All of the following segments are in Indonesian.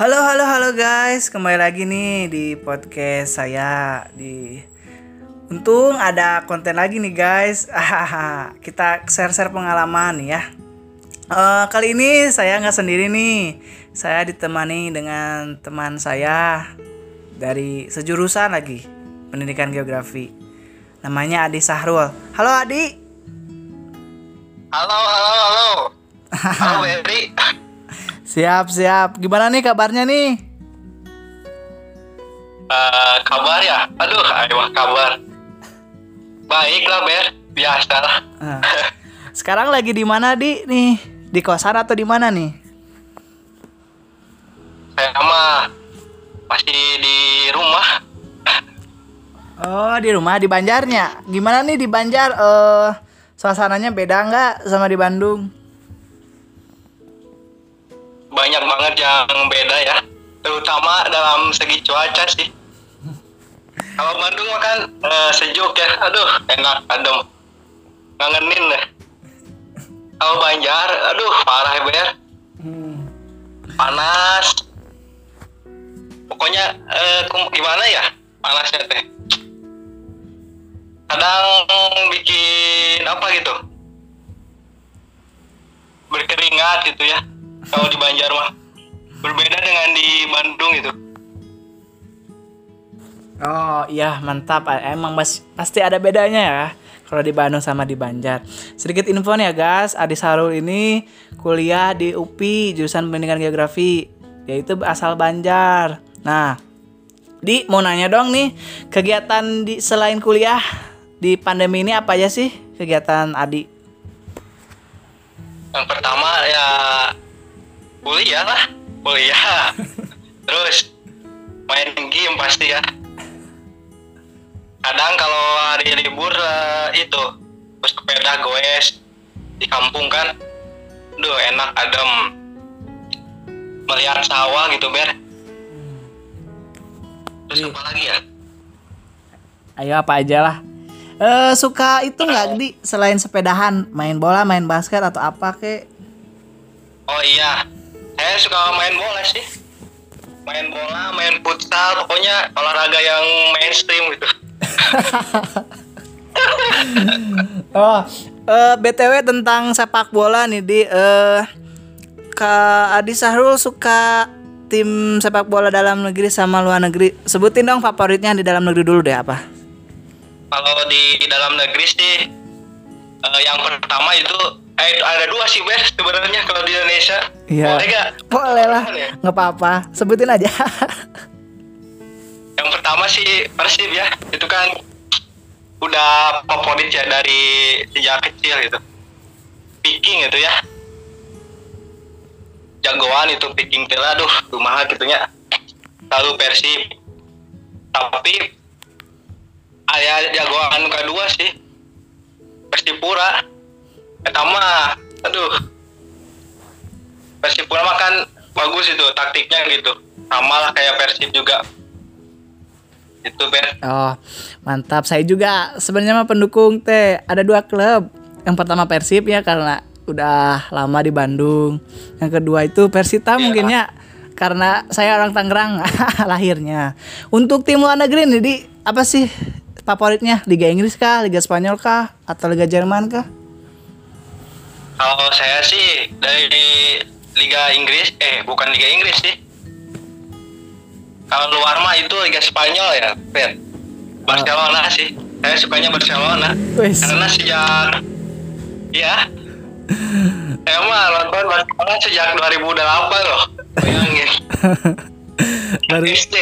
Halo halo halo guys, kembali lagi nih di podcast saya di Untung ada konten lagi nih guys. Kita share-share pengalaman nih ya. Uh, kali ini saya nggak sendiri nih. Saya ditemani dengan teman saya dari sejurusan lagi pendidikan geografi. Namanya Adi Sahrul. Halo Adi. Halo halo halo. Halo Berry. Siap, siap. Gimana nih kabarnya nih? Uh, kabar ya? Aduh, ayo kabar. Baiklah Ber, biasa lah. Uh. Sekarang lagi di mana di nih? Di kosan atau di mana nih? Saya mah masih di rumah. Oh, di rumah di Banjarnya. Gimana nih di Banjar? Eh, uh, suasananya beda nggak sama di Bandung? Banyak banget yang beda ya. Terutama dalam segi cuaca sih. Kalau Bandung makan uh, eh, sejuk ya. Aduh enak. Adem ngangenin deh. Kalau Banjar aduh parah ya. Ber panas. Pokoknya uh, gimana ya panasnya teh? Kadang bikin apa gitu? Berkeringat gitu ya kalau di Banjar mah berbeda dengan di Bandung itu Oh iya mantap emang mas, pasti ada bedanya ya kalau di Bandung sama di Banjar. Sedikit info nih ya guys, Adi Sarul ini kuliah di UPI jurusan Pendidikan Geografi yaitu asal Banjar. Nah, di mau nanya dong nih kegiatan di selain kuliah di pandemi ini apa aja sih kegiatan Adi? Yang pertama ya kuliah lah kuliah. Terus main game pasti ya. Kadang kalau hari libur uh, itu terus sepeda goes di kampung kan duh enak adem. Melihat sawah gitu ber. Terus apa lagi ya? Ayo apa aja lah. Uh, suka itu nggak di? Selain sepedahan main bola main basket atau apa kek? Oh iya saya suka main bola sih. Main bola main futsal pokoknya olahraga yang mainstream gitu. Oh uh, eh, btw tentang sepak bola nih di. Uh, Kak Adi Sahrul suka tim sepak bola dalam negeri sama luar negeri. Sebutin dong favoritnya di dalam negeri dulu deh apa? Kalau di dalam negeri sih uh, yang pertama itu eh, ada dua sih bes sebenarnya kalau di Indonesia. Iya. boleh gak boleh lah. Ya? nggak? Apa-apa. Sebutin aja. Yang pertama sih Persib ya. Itu kan udah favorit ya dari sejak kecil gitu. Picking itu ya. Jagoan itu picking tela. Aduh rumah gitunya lalu Persib. Tapi ayah jagoan kedua sih. Persipura pertama aduh. Persipura mah kan bagus itu taktiknya gitu. Sama lah kayak Persib juga. Itu Ben. Oh mantap. Saya juga sebenarnya mah pendukung teh. Ada dua klub. Yang pertama Persib ya karena udah lama di Bandung. Yang kedua itu Persita yeah. mungkin ya karena saya orang Tangerang lahirnya. Untuk tim luar negeri nih di apa sih favoritnya? Liga Inggris kah? Liga Spanyol kah? Atau Liga Jerman kah kalau saya sih dari Liga Inggris, eh bukan Liga Inggris sih. Kalau luar mah itu Liga Spanyol ya, Ben. Barcelona oh. sih. Saya sukanya Barcelona. Weiss. Karena sejak ya saya mah nonton Barcelona sejak 2008 loh. Bayangin. Baru SD.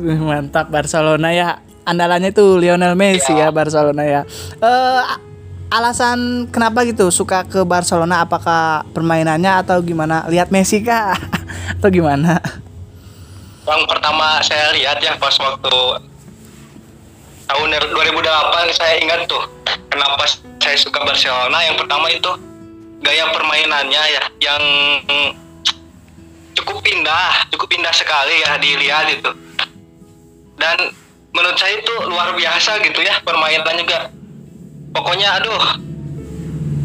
Mantap Barcelona ya. Andalannya tuh Lionel Messi ya, ya Barcelona ya. Eh uh, alasan kenapa gitu? Suka ke Barcelona apakah permainannya atau gimana? Lihat Messi kah? Atau gimana? Yang pertama saya lihat ya pas waktu tahun 2008 saya ingat tuh kenapa saya suka Barcelona. Yang pertama itu gaya permainannya ya yang cukup indah cukup indah sekali ya dilihat itu. Dan menurut saya itu luar biasa gitu ya permainan juga pokoknya aduh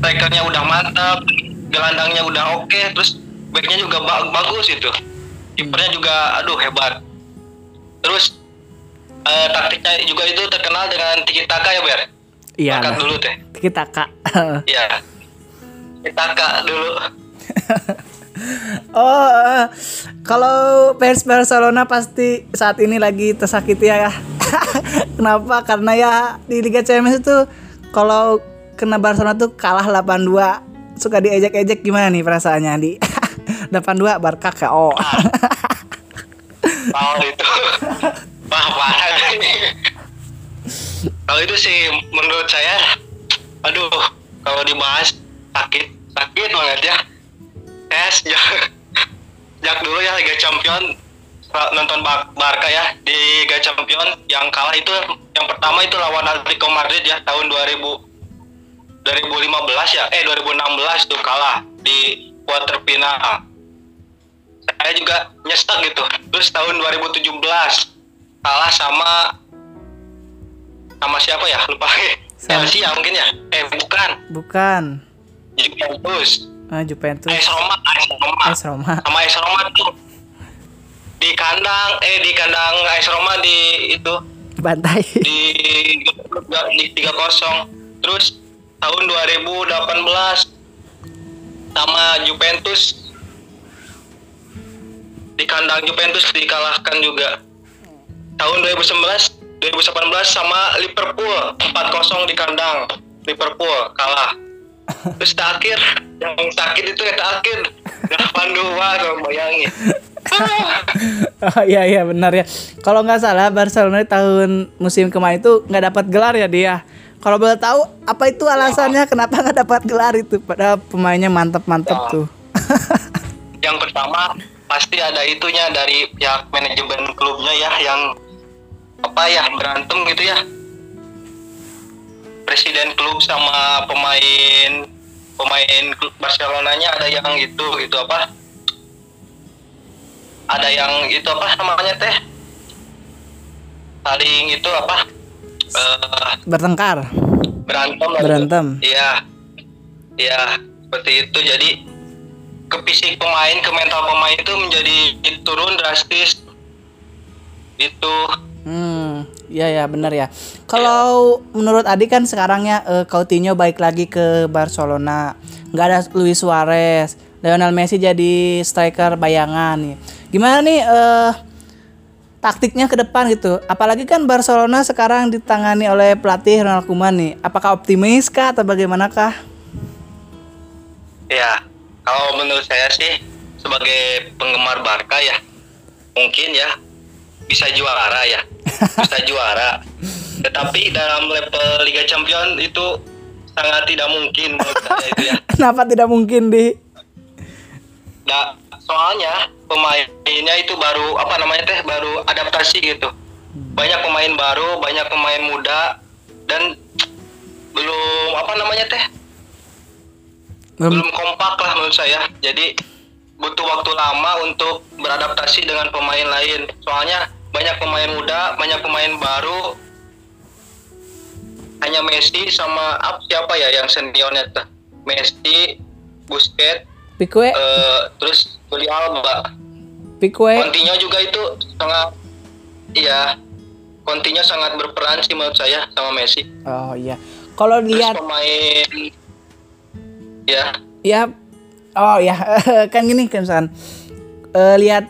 strikernya udah mantap gelandangnya udah oke okay, terus backnya juga ba bagus itu kipernya juga aduh hebat terus eh, taktiknya juga itu terkenal dengan tiki taka ya ber Iya. Angkat lah. dulu teh Kita kak. Iya. Tiki taka dulu oh, eh, kalau fans Barcelona pasti saat ini lagi tersakiti ya. Kenapa? Karena ya di Liga Champions itu kalau kena Barcelona tuh kalah 8-2 suka diejek-ejek gimana nih perasaannya di 8-2 Barca KO. Tahu itu. Wah parah. Kalau itu sih menurut saya, aduh, kalau dibahas sakit, sakit banget ya. Es, jak, jak dulu ya Liga Champion nonton Bar- Barca ya di Liga Champion yang kalah itu yang pertama itu lawan Atletico Madrid ya tahun 2000 2015 ya? Eh 2016 tuh kalah di quarter final. Saya juga nyesek gitu. Terus tahun 2017 kalah sama sama siapa ya? Lupa. Sama- Chelsea ya mungkin ya? Eh bukan. Bukan. Juventus. Ah, Juventus. AS Roma AS Roma. AS Roma. sama AS Roma tuh. Di kandang eh di kandang AS Roma di itu Bantai. di di tiga kosong. Terus tahun 2018 sama Juventus. Di kandang Juventus dikalahkan juga. Tahun 2019 2018 sama Liverpool 4-0 di kandang Liverpool kalah. Terus terakhir yang sakit itu yang terakhir. 8-2 dong bayangin Oh iya iya benar ya. Kalau nggak salah Barcelona tahun musim kemarin itu nggak dapat gelar ya dia. Kalau boleh tahu apa itu alasannya kenapa nggak dapat gelar itu? Padahal pemainnya mantep-mantep Ya. tuh. yang pertama pasti ada itunya dari pihak manajemen klubnya ya yang apa ya berantem gitu ya presiden klub sama pemain pemain klub Barcelonanya ada yang itu gitu apa ada yang itu apa namanya teh saling itu apa eh, Bertengkar. berantem lah Berantem. gitu. Iya. Iya, seperti itu. Jadi ke fisik pemain, ke mental pemain itu menjadi turun drastis. Itu Hmm, iya ya benar ya. Kalau menurut Adi kan sekarangnya eh, Coutinho balik lagi ke Barcelona. Nggak ada Luis Suarez, Lionel Messi jadi striker bayangan nih. Gimana nih eh taktiknya ke depan gitu? Apalagi kan Barcelona sekarang ditangani oleh pelatih Ronald Koeman nih. Apakah optimis kah atau bagaimanakah? ya, kalau menurut saya sih sebagai penggemar Barca ya mungkin ya bisa juara ya. Bisa juara. Tetapi dalam level Liga Champion itu sangat tidak mungkin menurut saya itu ya. Kenapa tidak mungkin di? Nah, soalnya pemainnya itu baru apa namanya teh baru adaptasi gitu. Banyak pemain baru, banyak pemain muda dan belum apa namanya teh Belum belum kompak lah menurut saya. Jadi butuh waktu lama untuk beradaptasi dengan pemain lain. Soalnya banyak pemain muda, banyak pemain baru. Hanya Messi sama apa siapa ya yang seniornya tuh? Messi, Busquets, Pique, eh, terus Jordi Alba. Pique. Coutinho juga itu sangat iya Coutinho sangat berperan sih menurut saya sama Messi. Oh iya. Kalau Terus lihat pemain ya ya oh ya kan gini kan misalkan eh, lihat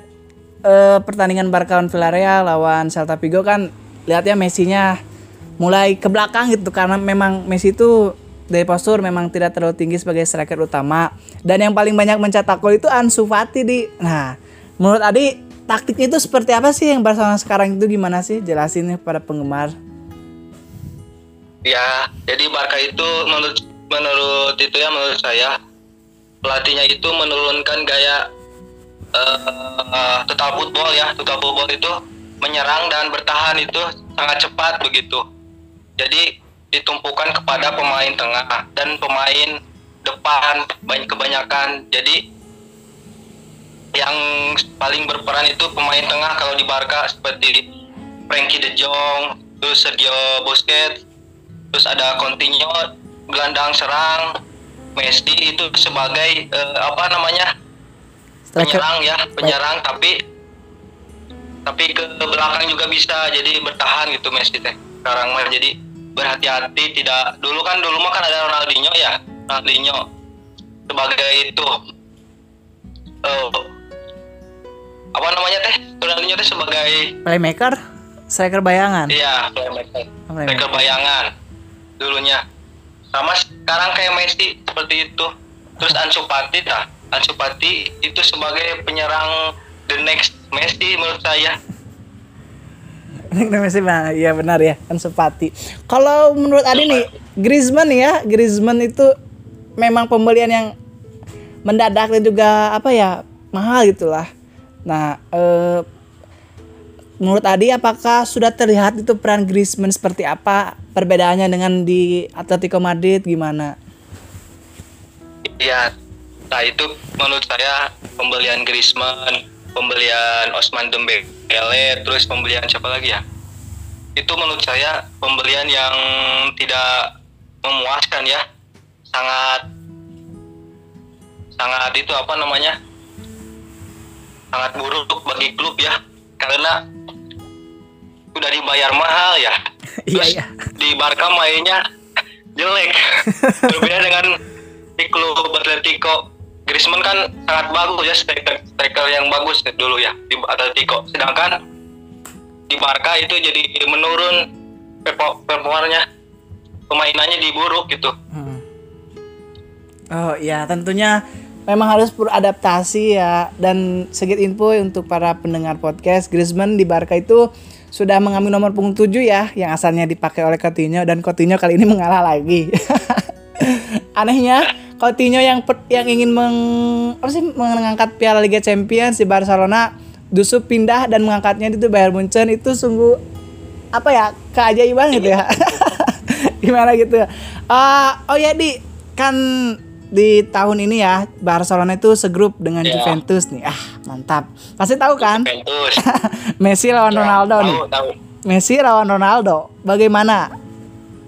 eh, pertandingan Barca lawan Villarreal lawan Celta Vigo kan lihatnya Messi-nya mulai ke belakang gitu karena memang Messi itu dari postur memang tidak terlalu tinggi sebagai striker utama. Dan yang paling banyak mencetak gol itu Ansu Fati di. Nah menurut Adi taktiknya itu seperti apa sih yang Barcelona sekarang itu? Gimana sih? Jelasin nih pada penggemar. Ya jadi Barca itu menurut menurut itu ya menurut saya pelatihnya itu menurunkan gaya eh total football ya total football itu menyerang dan bertahan itu sangat cepat begitu. Jadi ditumpukan kepada pemain tengah dan pemain depan banyak kebanyakan. Jadi yang paling berperan itu pemain tengah kalau di Barca seperti Frankie De Jong, terus Sergio Busquets, terus ada Coutinho gelandang serang, Messi itu sebagai eh, apa namanya striker. penyerang ya penyerang. Tapi tapi ke belakang juga bisa jadi bertahan gitu Messi teh sekarang mah. Jadi berhati-hati tidak dulu kan dulu mah kan ada Ronaldinho ya Ronaldinho. Sebagai itu eh, apa namanya teh? Ronaldinho teh sebagai Playmaker, striker bayangan. iya playmaker. Playmaker. striker bayangan dulunya. Sama sekarang kayak Messi seperti itu. Terus Ansu Fati dah Ansu Fati itu sebagai penyerang the next Messi menurut saya Ini Messi bang, iya benar ya, kan sepati. Kalau menurut Adi nih, Griezmann ya, Griezmann itu memang pembelian yang mendadak dan juga apa ya mahal gitulah. Nah, eh, menurut Adi apakah sudah terlihat itu peran Griezmann seperti apa perbedaannya dengan di Atletico Madrid gimana? Ya, nah itu menurut saya pembelian Griezmann, pembelian Osman Dembele, terus pembelian siapa lagi ya? Itu menurut saya pembelian yang tidak memuaskan ya, sangat sangat itu apa namanya? Sangat buruk bagi klub ya, karena sudah dibayar mahal ya. Iya Terus iya. di Barca mainnya jelek. Berbeda dengan di klub Atletico. Griezmann kan sangat bagus ya striker, striker yang bagus dulu ya di Atletico. Sedangkan di Barca itu jadi menurun performanya pemainannya diburuk gitu. Hmm. Oh iya tentunya memang harus beradaptasi ya dan sedikit info untuk para pendengar podcast Griezmann di Barca itu sudah mengambil nomor punggung 7 ya yang asalnya dipakai oleh Coutinho dan Coutinho kali ini mengalah lagi. Anehnya Coutinho yang per- yang ingin meng, apa sih, mengangkat Piala Liga Champions di Barcelona justru pindah dan mengangkatnya itu Bayern Munchen itu sungguh apa ya keajaiban gitu ya. Gimana gitu Ah, oh ya di kan di tahun ini ya Barcelona itu segrup dengan Iya. Juventus nih. Ah mantap. Pasti tahu kan? Juventus. Messi lawan Ronaldo tahu, nih. Tahu, Messi lawan Ronaldo. Bagaimana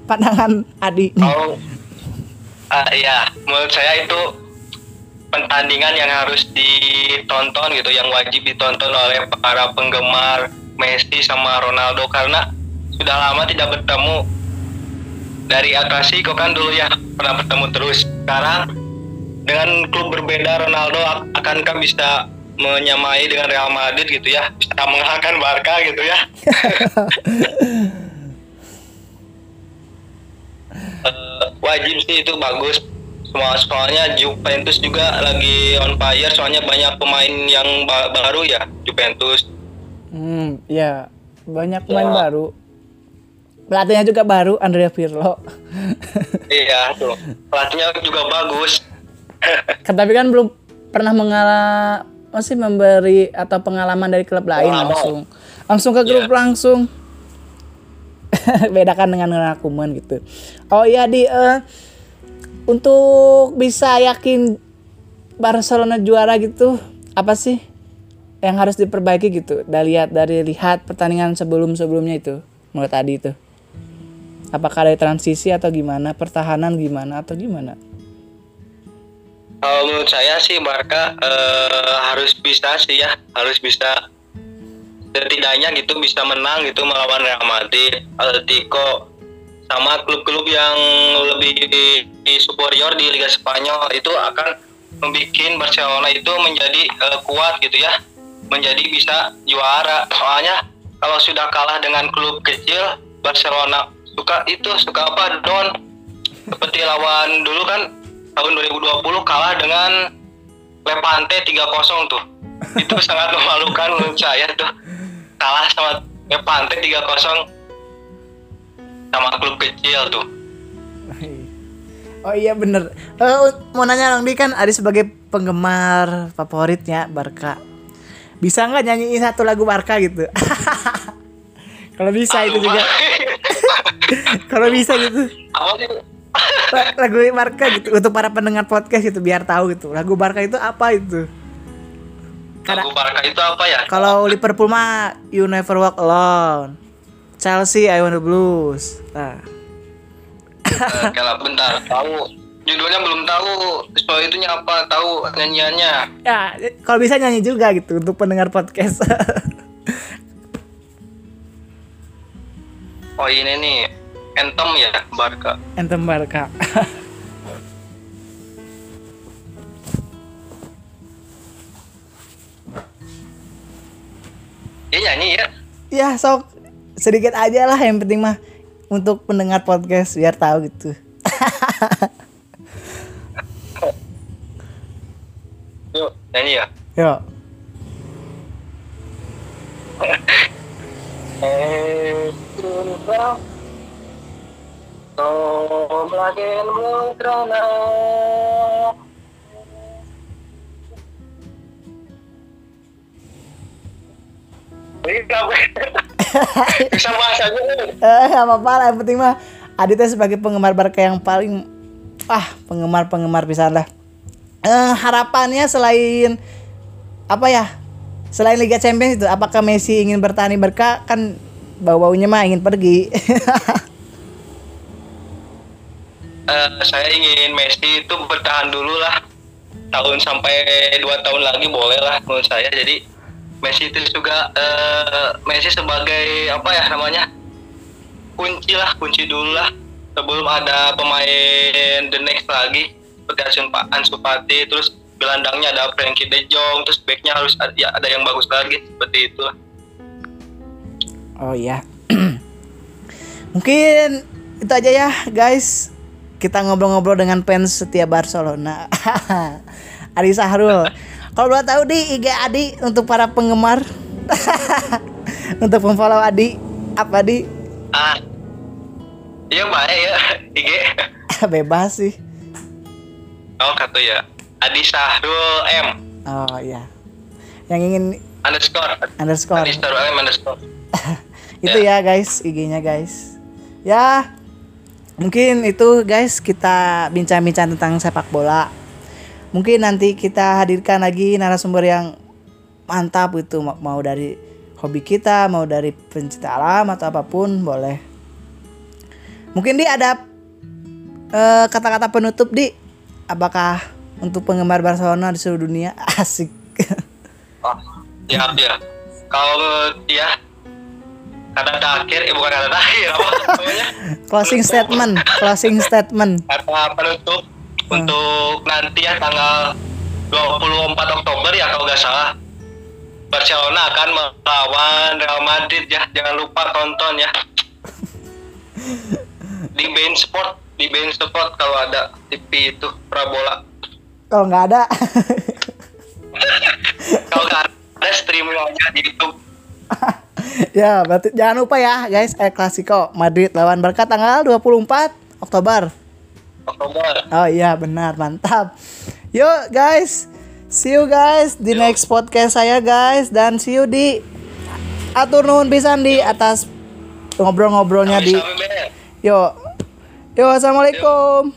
pandangan Adi nih. Ah, iya, menurut saya itu pertandingan yang harus ditonton gitu, yang wajib ditonton oleh para penggemar Messi sama Ronaldo karena sudah lama tidak bertemu dari El Clasico kan dulu ya pernah bertemu terus. Sekarang dengan klub berbeda Ronaldo ak- akankah bisa menyamai dengan Real Madrid gitu ya, bisa mengalahkan Barca gitu ya. Eh, wajib sih itu bagus. Semua soalnya Juventus juga lagi on fire soalnya banyak pemain yang ba- baru ya Juventus. Hmm ya banyak pemain Ya. baru. Pelatihnya juga baru Andrea Pirlo. Iya tuh. Pelatihnya juga bagus. Kan, tapi kan belum pernah mengalah masih memberi atau pengalaman dari klub lain Pengalaman. langsung. Langsung ke grup Iya. langsung bedakan dengan Kuman gitu. Oh iya di eh, untuk bisa yakin Barcelona juara gitu apa sih yang harus diperbaiki gitu? Dari lihat dari lihat pertandingan sebelum sebelumnya itu menurut tadi itu. Apakah dari transisi atau gimana? Pertahanan gimana atau gimana? Kalau menurut saya sih Barca eh, harus bisa sih ya. Harus bisa setidaknya gitu bisa menang gitu melawan Real Madrid, Atletico sama klub-klub yang lebih superior di Liga Spanyol. Itu akan membuat Barcelona itu menjadi eh, kuat gitu ya. Menjadi bisa juara. Soalnya kalau sudah kalah dengan klub kecil Barcelona suka itu suka apa? Down seperti lawan dulu kan tahun 2020 kalah dengan Levante 3-0 tuh. Itu sangat memalukan menurut saya tuh kalah sama Levante 3-0 sama klub kecil tuh. Oh iya bener. Eh, Mau nanya Bang Di kan Adi sebagai penggemar favoritnya Barca. Bisa nggak nyanyiin satu lagu Barca gitu? Kalau bisa itu juga. Kalau bisa gitu. Lagu Barca gitu Untuk para pendengar podcast gitu Biar tahu gitu. Lagu Barca itu apa itu karena lagu Barca itu apa ya? Kalau Liverpool mah You Never Walk Alone. Chelsea I Want the Blues. Nah. Eh, kalah kalau bentar. Tahu. Judulnya belum tahu. Soal itu apa? Tahu nyanyiannya. Ya kalau bisa nyanyi juga gitu untuk pendengar podcast. Oh ini nih. Anthem ya Barca. Anthem Barca. Dia nyanyi ya. ya sok sedikit aja lah yang penting mah untuk pendengar podcast biar tahu gitu. Yuk nyanyi ya. Yuk. Eh, Bisa bahasanya. Eh, apa-apa lah, yang penting mah Aditya sebagai penggemar Barca yang paling ah penggemar-penggemar bisa lah. Eh, harapannya selain apa ya? Selain Liga Champions itu, apakah Messi ingin bertahan di Barca? Kan bau-baunya mah ingin pergi. Eh, saya ingin Messi itu bertahan dulu lah tahun sampai dua tahun lagi boleh lah menurut saya jadi Messi itu juga eh, Messi sebagai apa ya namanya kunci lah kunci dulu lah sebelum ada pemain the next lagi seperti Fa- Ansu Fati terus gelandangnya ada Frankie De Jong terus backnya harus ada, ya, ada yang bagus lagi seperti itu lah oh iya. Mungkin itu aja ya, guys. Kita ngobrol-ngobrol dengan fans setia Barcelona. Adi Sahrul. Kalau boleh tahu di IG Adi untuk para penggemar. untuk memfollow Adi apa Adi? ah iya baik ya IG Bebas sih. oh kata ya Adi Sahrul M Oh iya. Yang ingin underscore underscore. Sahrul M underscore itu ya guys IG-nya guys ya mungkin itu guys kita bincang-bincang tentang sepak bola mungkin nanti kita hadirkan lagi narasumber yang mantap Ma- mau dari hobi kita mau dari pencinta alam atau apa pun boleh. Mungkin di ada eh, kata-kata penutup di? Apakah untuk penggemar Barcelona di seluruh dunia? Asik. Oh ya ya kalau ya kata terakhir eh bukan kata terakhir apa closing statement closing statement. Kata penutup untuk nanti ya tanggal 24 Oktober ya kalau nggak salah. Barcelona akan melawan Real Madrid ya. Jangan lupa tonton ya. Di Bein Sport di Bein Sport kalau ada TV itu Prabola. Kalau nggak ada. Kalau nggak ada streaming aja di YouTube. Ya berarti jangan lupa ya guys. El Clasico Madrid lawan Barca tanggal 24 Oktober Oktober. Oh iya benar mantap. Yuk guys see you guys di next podcast saya guys dan see you di atur nuhun pisan di atas ngobrol-ngobrolnya di yuk yuk assalamualaikum